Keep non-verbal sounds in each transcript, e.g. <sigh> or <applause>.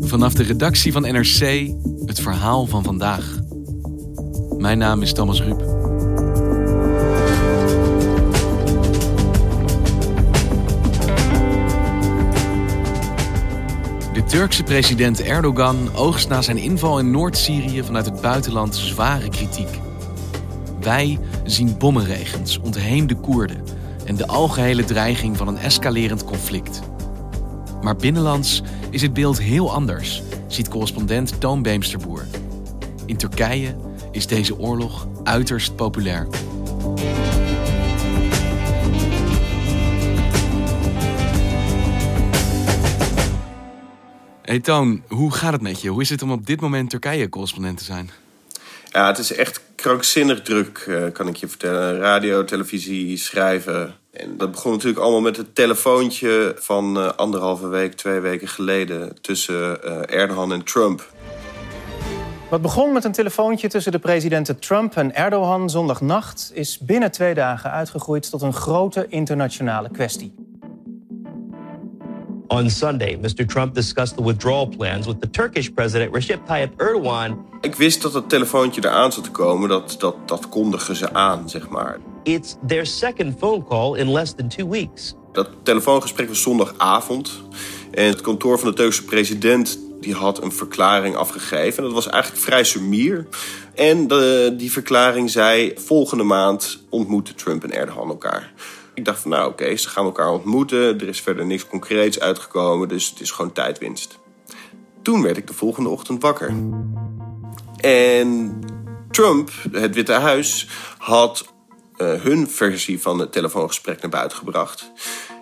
Vanaf de redactie van NRC het verhaal van vandaag. Mijn naam is Thomas Ruip. De Turkse president Erdogan oogst na zijn inval in Noord-Syrië vanuit het buitenland zware kritiek. Wij zien bommenregens, ontheemde Koerden en de algehele dreiging van een escalerend conflict. Maar binnenlands is het beeld heel anders, ziet correspondent Toon Beemsterboer. In Turkije is deze oorlog uiterst populair. Hey Toon, hoe gaat het met je? Hoe is het om op dit moment Turkije-correspondent te zijn? Ja, het is echt krankzinnig druk, eh, kan ik je vertellen. Radio, televisie, schrijven. En dat begon natuurlijk allemaal met het telefoontje van uh, anderhalve week, twee weken geleden... tussen uh, Erdogan en Trump. Wat begon met een telefoontje tussen de presidenten Trump en Erdogan zondagnacht... is binnen twee dagen uitgegroeid tot een grote internationale kwestie. On Sunday, Mr. Trump discussed the withdrawal plans with the Turkish president Recep Tayyip Erdogan. Ik wist dat het telefoontje eraan zat te komen. Dat, dat, dat kondigen ze aan, zeg maar. It's their second phone call in less than two weeks. Dat telefoongesprek was zondagavond. En het kantoor van de Turkse president die had een verklaring afgegeven. Dat was eigenlijk vrij sumier. En de, die verklaring zei: volgende maand ontmoeten Trump en Erdogan elkaar. Ik dacht van nou oké, ze gaan elkaar ontmoeten. Er is verder niks concreets uitgekomen, dus het is gewoon tijdwinst. Toen werd ik de volgende ochtend wakker. En Trump, het Witte Huis, had uh, hun versie van het telefoongesprek naar buiten gebracht.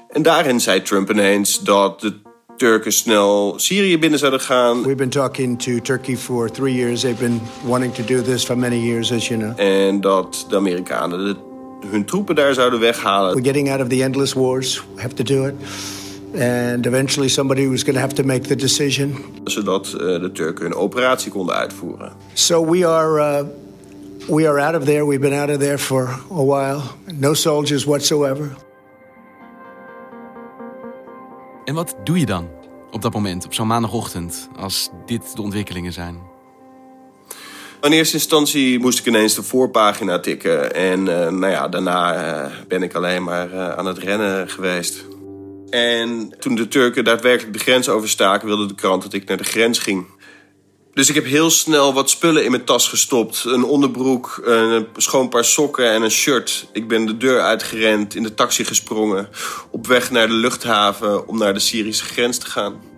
En daarin zei Trump ineens dat de Turken snel Syrië binnen zouden gaan. We've been talking to Turkey for three years. They've been wanting to do this for many years, as you know. En dat de Amerikanen de hun troepen daar zouden weghalen. We're getting out of the endless wars. We have to do it. And eventually somebody was going to have to make the decision. Zodat uh, de Turken hun operatie konden uitvoeren. So we are uh, we are out of there. We've been out of there for a while. No soldiers whatsoever. En wat doe je dan op dat moment, op zo'n maandagochtend, als dit de ontwikkelingen zijn? In eerste instantie moest ik ineens de voorpagina tikken. En uh, nou ja, daarna uh, ben ik alleen maar uh, aan het rennen geweest. En toen de Turken daadwerkelijk de grens overstaken, wilde de krant dat ik naar de grens ging. Dus ik heb heel snel wat spullen in mijn tas gestopt. Een onderbroek, een schoon paar sokken en een shirt. Ik ben de deur uitgerend, in de taxi gesprongen. Op weg naar de luchthaven om naar de Syrische grens te gaan.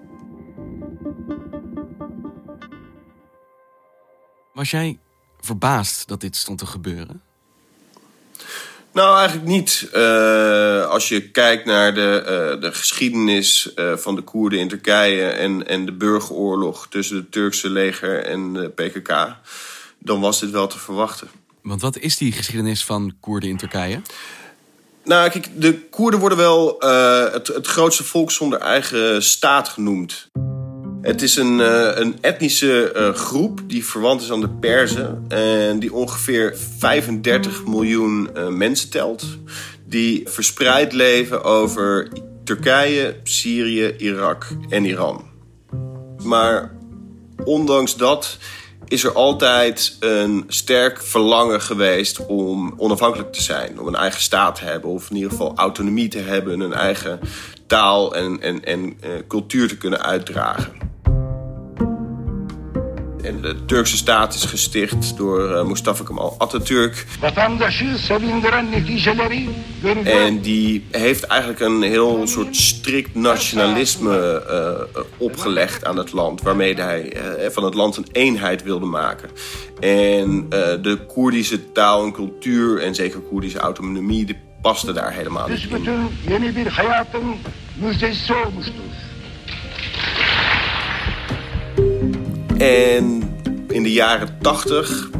Was jij verbaasd dat dit stond te gebeuren? Nou, eigenlijk niet. Uh, als je kijkt naar de, uh, de geschiedenis uh, van de Koerden in Turkije en, en de burgeroorlog tussen het Turkse leger en de PKK, dan was dit wel te verwachten. Want wat is die geschiedenis van Koerden in Turkije? Nou, kijk, de Koerden worden wel het, het grootste volk zonder eigen staat genoemd. Het is een, uh, een etnische uh, groep die verwant is aan de Perzen. En die ongeveer 35 miljoen uh, mensen telt. Die verspreid leven over Turkije, Syrië, Irak en Iran. Maar ondanks dat is er altijd een sterk verlangen geweest om onafhankelijk te zijn. Om een eigen staat te hebben, of in ieder geval autonomie te hebben, een eigen taal en, en, en cultuur te kunnen uitdragen. En de Turkse staat is gesticht door uh, Mustafa Kemal Atatürk. En die heeft eigenlijk een heel soort strikt nationalisme uh, opgelegd aan het land. Waarmee hij van het land een eenheid wilde maken. En de Koerdische taal en cultuur en zeker Koerdische autonomie... die paste daar helemaal niet in. En in de jaren 80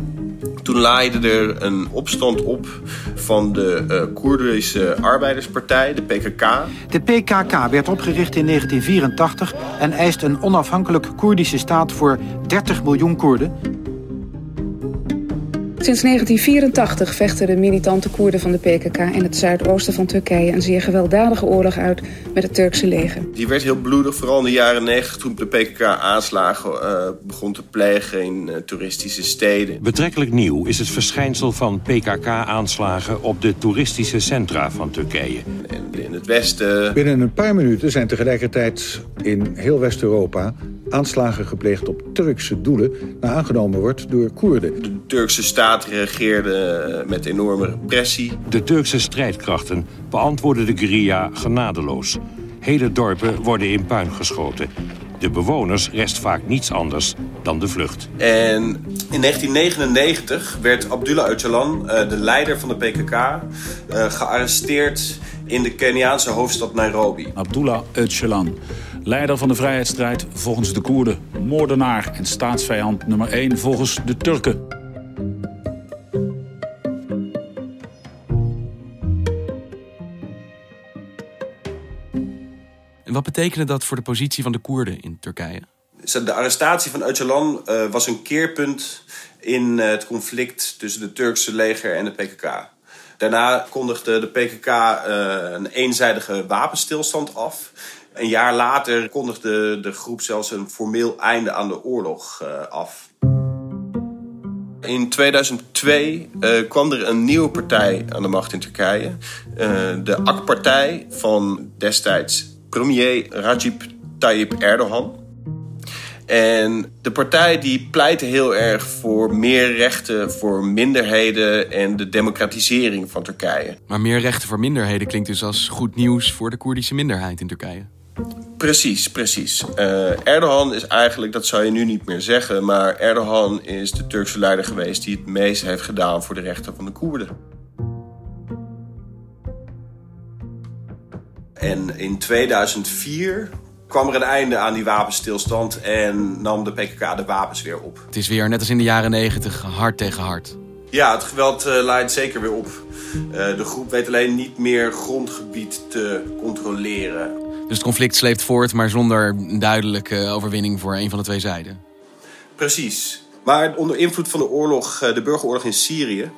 toen laaide er een opstand op van de uh, Koerdische Arbeiderspartij, de PKK. De PKK werd opgericht in 1984 en eist een onafhankelijk Koerdische staat voor 30 miljoen Koerden. Sinds 1984 vechten de militante Koerden van de PKK in het zuidoosten van Turkije een zeer gewelddadige oorlog uit met het Turkse leger. Die werd heel bloedig, vooral in de jaren 90 toen de PKK aanslagen uh, begon te plegen in uh, toeristische steden. Betrekkelijk nieuw is het verschijnsel van PKK-aanslagen op de toeristische centra van Turkije. En in het westen. Binnen een paar minuten zijn tegelijkertijd in heel West-Europa aanslagen gepleegd op Turkse doelen, naar aangenomen wordt door Koerden. De Turkse staat reageerde met enorme repressie. De Turkse strijdkrachten beantwoorden de guerrilla genadeloos. Hele dorpen worden in puin geschoten. De bewoners rest vaak niets anders dan de vlucht. En in 1999 werd Abdullah Öcalan, de leider van de PKK, gearresteerd in de Keniaanse hoofdstad Nairobi. Abdullah Öcalan Leider van de vrijheidsstrijd volgens de Koerden. Moordenaar en staatsvijand nummer 1 volgens de Turken. En wat betekende dat voor de positie van de Koerden in Turkije? De arrestatie van Öcalan uh, was een keerpunt in uh, het conflict tussen het Turkse leger en de PKK. Daarna kondigde de PKK uh, een eenzijdige wapenstilstand af. Een jaar later kondigde de groep zelfs een formeel einde aan de oorlog uh, af. In 2002 uh, kwam er een nieuwe partij aan de macht in Turkije. Uh, de AK-partij van destijds premier Recep Tayyip Erdogan. En de partij die pleitte heel erg voor meer rechten voor minderheden en de democratisering van Turkije. Maar meer rechten voor minderheden klinkt dus als goed nieuws voor de Koerdische minderheid in Turkije. Precies, precies. Uh, Erdogan is eigenlijk, dat zou je nu niet meer zeggen, maar Erdogan is de Turkse leider geweest die het meest heeft gedaan voor de rechten van de Koerden. En in 2004 kwam er een einde aan die wapenstilstand en nam de PKK de wapens weer op. Het is weer, net als in de jaren 90, hard tegen hard. Ja, het geweld uh, leidt zeker weer op. Uh, de groep weet alleen niet meer grondgebied te controleren. Dus het conflict sleept voort, maar zonder duidelijke overwinning voor een van de twee zijden. Precies. Maar onder invloed van de oorlog, de burgeroorlog in Syrië,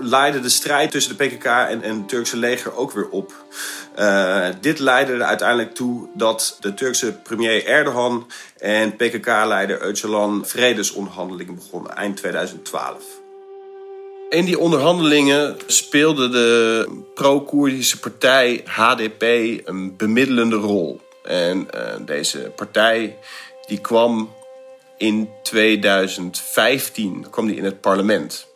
leidde de strijd tussen de PKK en, het Turkse leger ook weer op. Uh, dit leidde er uiteindelijk toe dat de Turkse premier Erdogan en PKK-leider Öcalan vredesonderhandelingen begonnen eind 2012. In die onderhandelingen speelde de pro-Koerdische partij HDP een bemiddelende rol. En uh, deze partij die kwam in 2015 kwam die in het parlement.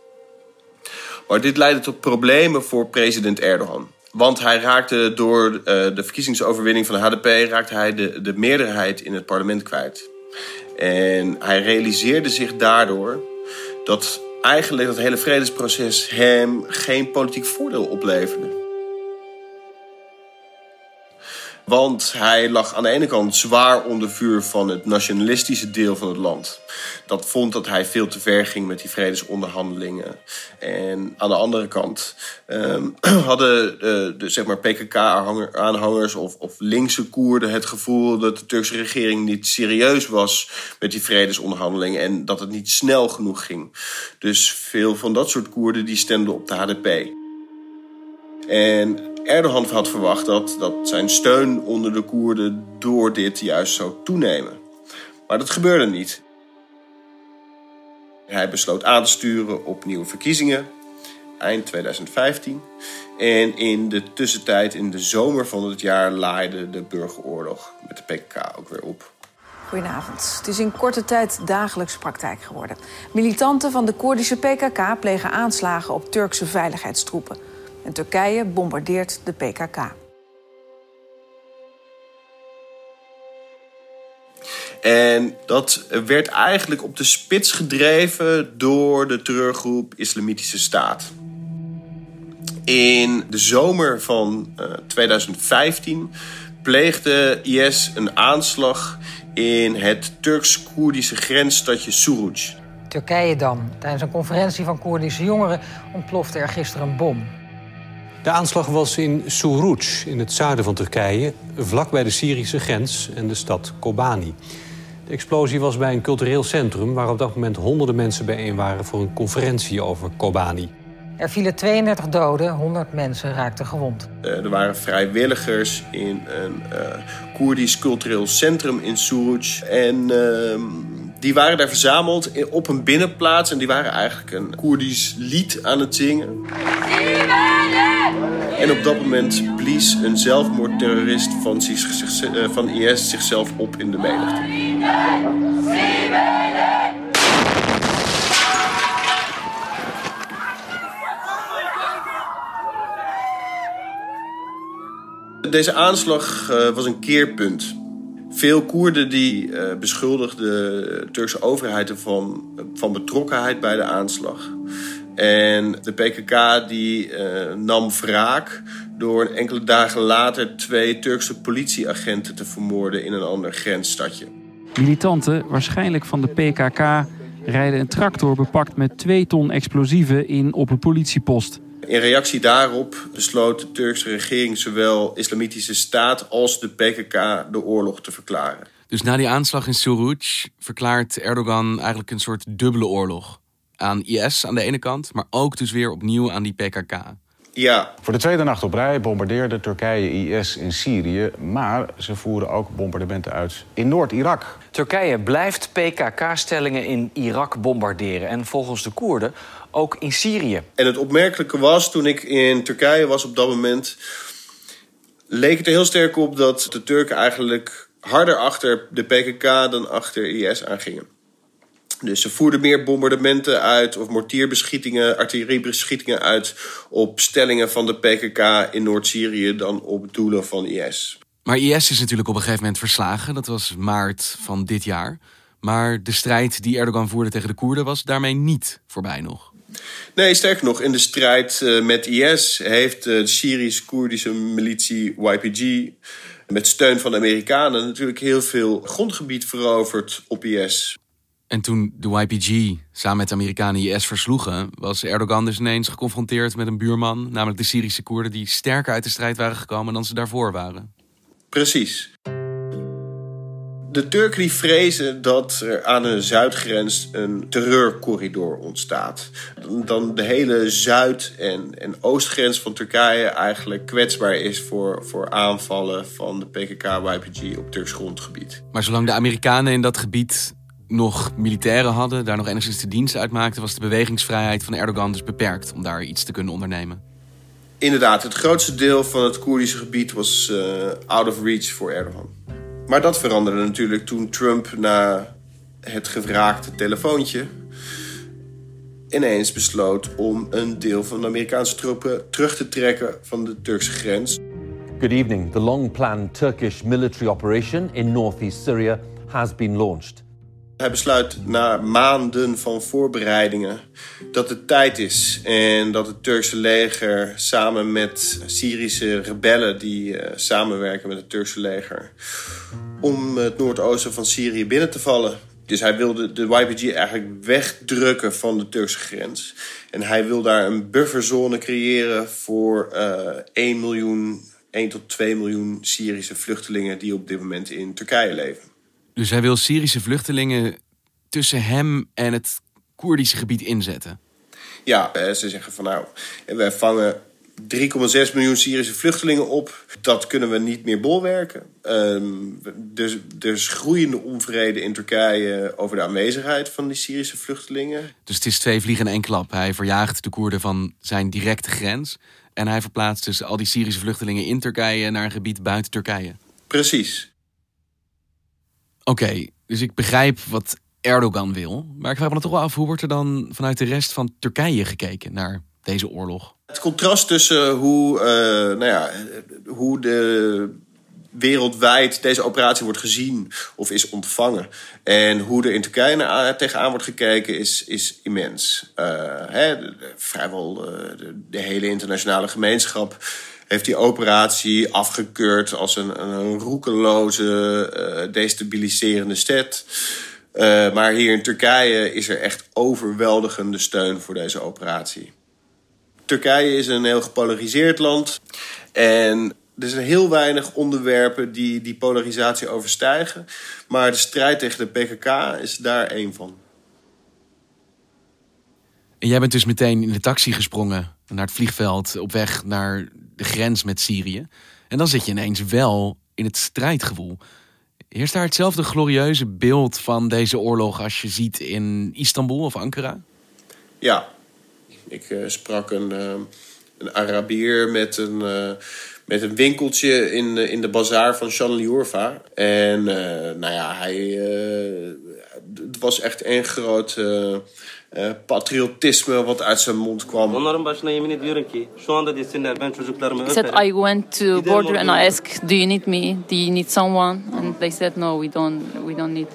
Maar dit leidde tot problemen voor president Erdogan. Want hij raakte door uh, de verkiezingsoverwinning van de HDP raakte hij de, de meerderheid in het parlement kwijt. En hij realiseerde zich daardoor dat eigenlijk dat hele vredesproces hem geen politiek voordeel opleverde. Want hij lag aan de ene kant zwaar onder vuur van het nationalistische deel van het land. Dat vond dat hij veel te ver ging met die vredesonderhandelingen. En aan de andere kant um, <clears throat> hadden de, de, zeg maar PKK-aanhangers of, of linkse Koerden het gevoel dat de Turkse regering niet serieus was met die vredesonderhandelingen en dat het niet snel genoeg ging. Dus veel van dat soort Koerden die stemden op de HDP. En Erdogan had verwacht dat, dat zijn steun onder de Koerden door dit juist zou toenemen. Maar dat gebeurde niet. Hij besloot aan te sturen op nieuwe verkiezingen eind 2015. En in de tussentijd, in de zomer van het jaar, laaide de burgeroorlog met de PKK ook weer op. Goedenavond. Het is in korte tijd dagelijks praktijk geworden. Militanten van de Koerdische PKK plegen aanslagen op Turkse veiligheidstroepen. En Turkije bombardeert de PKK. En dat werd eigenlijk op de spits gedreven door de terreurgroep Islamitische Staat. In de zomer van uh, 2015 pleegde IS een aanslag in het Turks-Koerdische grensstadje Suruc. Turkije dan. Tijdens een conferentie van Koerdische jongeren ontplofte er gisteren een bom. De aanslag was in Suruc, in het zuiden van Turkije, vlak bij de Syrische grens en de stad Kobani. De explosie was bij een cultureel centrum waar op dat moment honderden mensen bijeen waren voor een conferentie over Kobani. Er vielen 32 doden, 100 mensen raakten gewond. Uh, er waren vrijwilligers in een uh, Koerdisch cultureel centrum in Suruc. En uh, die waren daar verzameld op een binnenplaats. En die waren eigenlijk een Koerdisch lied aan het zingen. En op dat moment blies een zelfmoordterrorist van, van IS zichzelf op in de menigte. Deze aanslag uh, was een keerpunt. Veel Koerden die uh, beschuldigden de Turkse overheid ervan van betrokkenheid bij de aanslag. En de PKK die uh, nam wraak door enkele dagen later twee Turkse politieagenten te vermoorden in een ander grensstadje. Militanten, waarschijnlijk van de PKK, rijden een tractor bepakt met twee ton explosieven in op een politiepost. In reactie daarop besloot de Turkse regering zowel Islamitische Staat als de PKK de oorlog te verklaren. Dus na die aanslag in Suruc verklaart Erdogan eigenlijk een soort dubbele oorlog. Aan IS aan de ene kant, maar ook dus weer opnieuw aan die PKK. Ja. Voor de tweede nacht op rij bombardeerde Turkije IS in Syrië, maar ze voeren ook bombardementen uit in Noord-Irak. Turkije blijft PKK-stellingen in Irak bombarderen en volgens de Koerden ook in Syrië. En het opmerkelijke was, toen ik in Turkije was op dat moment, leek het er heel sterk op dat de Turken eigenlijk harder achter de PKK dan achter IS aangingen. Dus ze voerden meer bombardementen uit of mortierbeschietingen, artilleriebeschietingen uit op stellingen van de PKK in Noord-Syrië dan op doelen van IS. Maar IS is natuurlijk op een gegeven moment verslagen. Dat was maart van dit jaar. Maar de strijd die Erdogan voerde tegen de Koerden was daarmee niet voorbij nog. Nee, sterker nog, in de strijd uh, met IS heeft de Syrisch-Koerdische militie YPG met steun van de Amerikanen natuurlijk heel veel grondgebied veroverd op IS. En toen de YPG samen met de Amerikanen IS versloegen, was Erdogan dus ineens geconfronteerd met een buurman, namelijk de Syrische Koerden, die sterker uit de strijd waren gekomen dan ze daarvoor waren. Precies. De Turken die vrezen dat er aan de zuidgrens een terreurcorridor ontstaat. Dan de hele zuid- en, en oostgrens van Turkije eigenlijk kwetsbaar is voor, voor aanvallen van de PKK-YPG op Turks grondgebied. Maar zolang de Amerikanen in dat gebied nog militairen hadden, daar nog enigszins de dienst uitmaakten, was de bewegingsvrijheid van Erdogan dus beperkt om daar iets te kunnen ondernemen. Inderdaad, het grootste deel van het Koerdische gebied was uh, out of reach voor Erdogan. Maar dat veranderde natuurlijk toen Trump na het gevraagde telefoontje ineens besloot om een deel van de Amerikaanse troepen terug te trekken van de Turkse grens. Good evening. The long-planned Turkish military operation in northeast Syria has been launched. Hij besluit na maanden van voorbereidingen dat het tijd is en dat het Turkse leger samen met Syrische rebellen die uh, samenwerken met het Turkse leger om het noordoosten van Syrië binnen te vallen. Dus hij wilde de YPG eigenlijk wegdrukken van de Turkse grens. En hij wil daar een bufferzone creëren voor uh, 1 miljoen, 1 tot 2 miljoen Syrische vluchtelingen die op dit moment in Turkije leven. Dus hij wil Syrische vluchtelingen tussen hem en het Koerdische gebied inzetten. Ja, ze zeggen van nou, wij vangen 3,6 miljoen Syrische vluchtelingen op. Dat kunnen we niet meer bolwerken. Um, er, er is groeiende onvrede in Turkije over de aanwezigheid van die Syrische vluchtelingen. Dus het is twee vliegen in één klap. Hij verjaagt de Koerden van zijn directe grens. En hij verplaatst dus al die Syrische vluchtelingen in Turkije naar een gebied buiten Turkije. Precies. Oké, dus ik begrijp wat Erdogan wil. Maar ik vraag me toch wel af, hoe wordt er dan vanuit de rest van Turkije gekeken naar deze oorlog? Het contrast tussen hoe, uh, nou ja, hoe de wereldwijd deze operatie wordt gezien of is ontvangen. En hoe er in Turkije naar, tegenaan wordt gekeken is, is immens. Hè, vrijwel de, hele internationale gemeenschap heeft die operatie afgekeurd als een, een roekeloze, uh, destabiliserende stad. Uh, maar hier in Turkije is er echt overweldigende steun voor deze operatie. Turkije is een heel gepolariseerd land. En er zijn heel weinig onderwerpen die die polarisatie overstijgen. Maar de strijd tegen de PKK is daar één van. En jij bent dus meteen in de taxi gesprongen naar het vliegveld op weg naar de grens met Syrië. En dan zit je ineens wel in het strijdgevoel. Heerst daar hetzelfde glorieuze beeld van deze oorlog als je ziet in Istanbul of Ankara? Ja, ik uh, sprak een, uh, een Arabier met een, uh, met een winkeltje in, in de bazaar van Chanliurfa. En nou ja, hij, het was echt een groot uh, patriotisme wat uit zijn mond kwam. He said I went to border and I asked, do you need me? Do you need someone? And they said no, we don't, we don't need.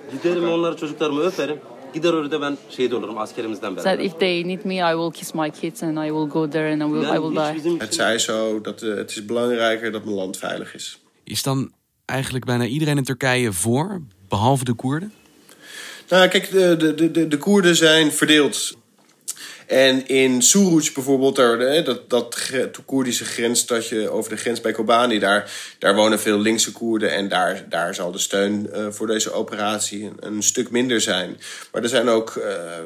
Said if they need me, I will kiss my kids and I will go there and I will, I will die. Het zei zo dat uh, het is belangrijker dat mijn land veilig is. Is dan eigenlijk bijna iedereen in Turkije voor, behalve de Koerden? Nou, kijk, de, de, de, de Koerden zijn verdeeld. En in Suruc bijvoorbeeld, daar, dat, dat Koerdische grensstadje over de grens bij Kobani, daar, daar wonen veel linkse Koerden. En daar, daar zal de steun uh, voor deze operatie een, stuk minder zijn. Maar er zijn ook uh,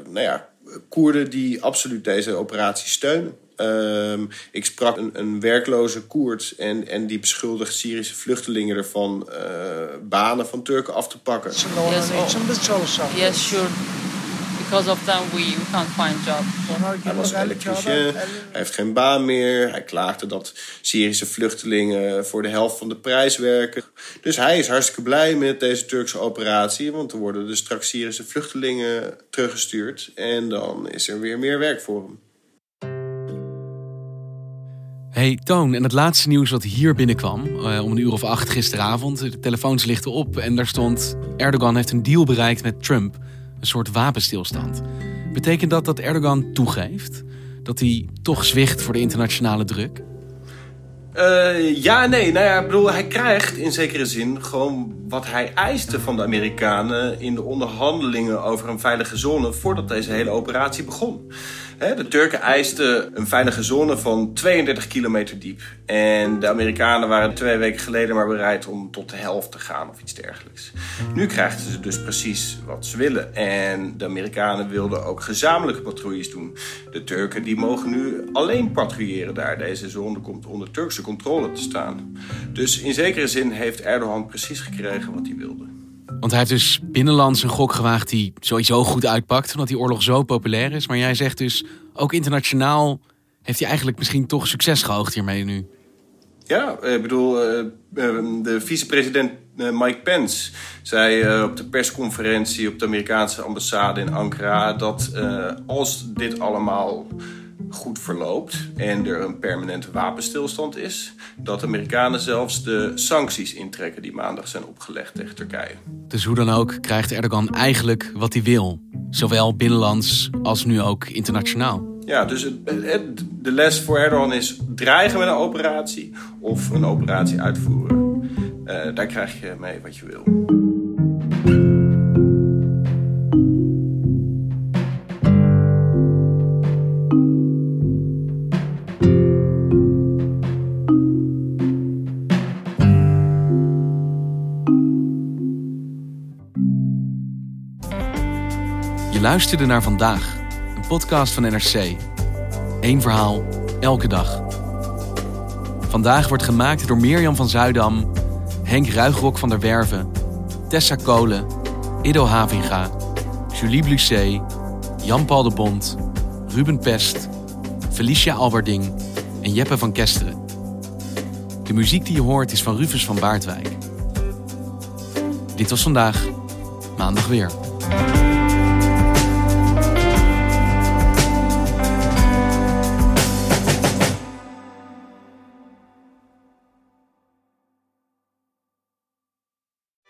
nou ja, Koerden die absoluut deze operatie steunen. Um, ik sprak een, een, werkloze Koerd en, en die beschuldigt Syrische vluchtelingen ervan uh, banen van Turken af te pakken. Yes, oh. yes sure. Because of them we, we can't find job. Hij was elektricien, hij heeft geen baan meer. Hij klaagde dat Syrische vluchtelingen voor de helft van de prijs werken. Dus hij is hartstikke blij met deze Turkse operatie. Want er worden dus straks Syrische vluchtelingen teruggestuurd. En dan is er weer meer werk voor hem. Hey Toon, en het laatste nieuws wat hier binnenkwam, uh, om een uur of acht gisteravond, de telefoons lichten op en daar stond: Erdogan heeft een deal bereikt met Trump, een soort wapenstilstand. Betekent dat dat Erdogan toegeeft? Dat hij toch zwicht voor de internationale druk? Uh, ja, nee. Nou ja, ik bedoel, hij krijgt in zekere zin gewoon wat hij eiste van de Amerikanen in de onderhandelingen over een veilige zone voordat deze hele operatie begon. De Turken eisten een veilige zone van 32 kilometer diep. En de Amerikanen waren twee weken geleden maar bereid om tot de helft te gaan of iets dergelijks. Nu krijgen ze dus precies wat ze willen. En de Amerikanen wilden ook gezamenlijke patrouilles doen. De Turken die mogen nu alleen patrouilleren daar. Deze zone komt onder Turkse controle te staan. Dus in zekere zin heeft Erdogan precies gekregen wat hij wilde. Want hij heeft dus binnenlands een gok gewaagd die sowieso goed uitpakt, omdat die oorlog zo populair is. Maar jij zegt dus, ook internationaal heeft hij eigenlijk misschien toch succes gehoogd hiermee nu. Ja, ik bedoel, eh, eh, de vicepresident eh, Mike Pence zei op de persconferentie op de Amerikaanse ambassade in Ankara dat als dit allemaal goed verloopt en er een permanente wapenstilstand is, dat de Amerikanen zelfs de sancties intrekken die maandag zijn opgelegd tegen Turkije. Dus hoe dan ook krijgt Erdogan eigenlijk wat hij wil, zowel binnenlands als nu ook internationaal. Ja, dus het, de les voor Erdogan is dreigen met een operatie of een operatie uitvoeren. Uh, daar krijg je mee wat je wil. Luisterde naar vandaag, een podcast van NRC. Eén verhaal, elke dag. Vandaag wordt gemaakt door Mirjam van Zuidam, Henk Ruigrok van der Werven, Tessa Kolen, Ido Havinga, Julie Blusset, Jan-Paul de Bond, Ruben Pest, Felicia Alberding en Jeppe van Kesteren. De muziek die je hoort is van Rufus van Baardwijk. Dit was vandaag, maandag weer.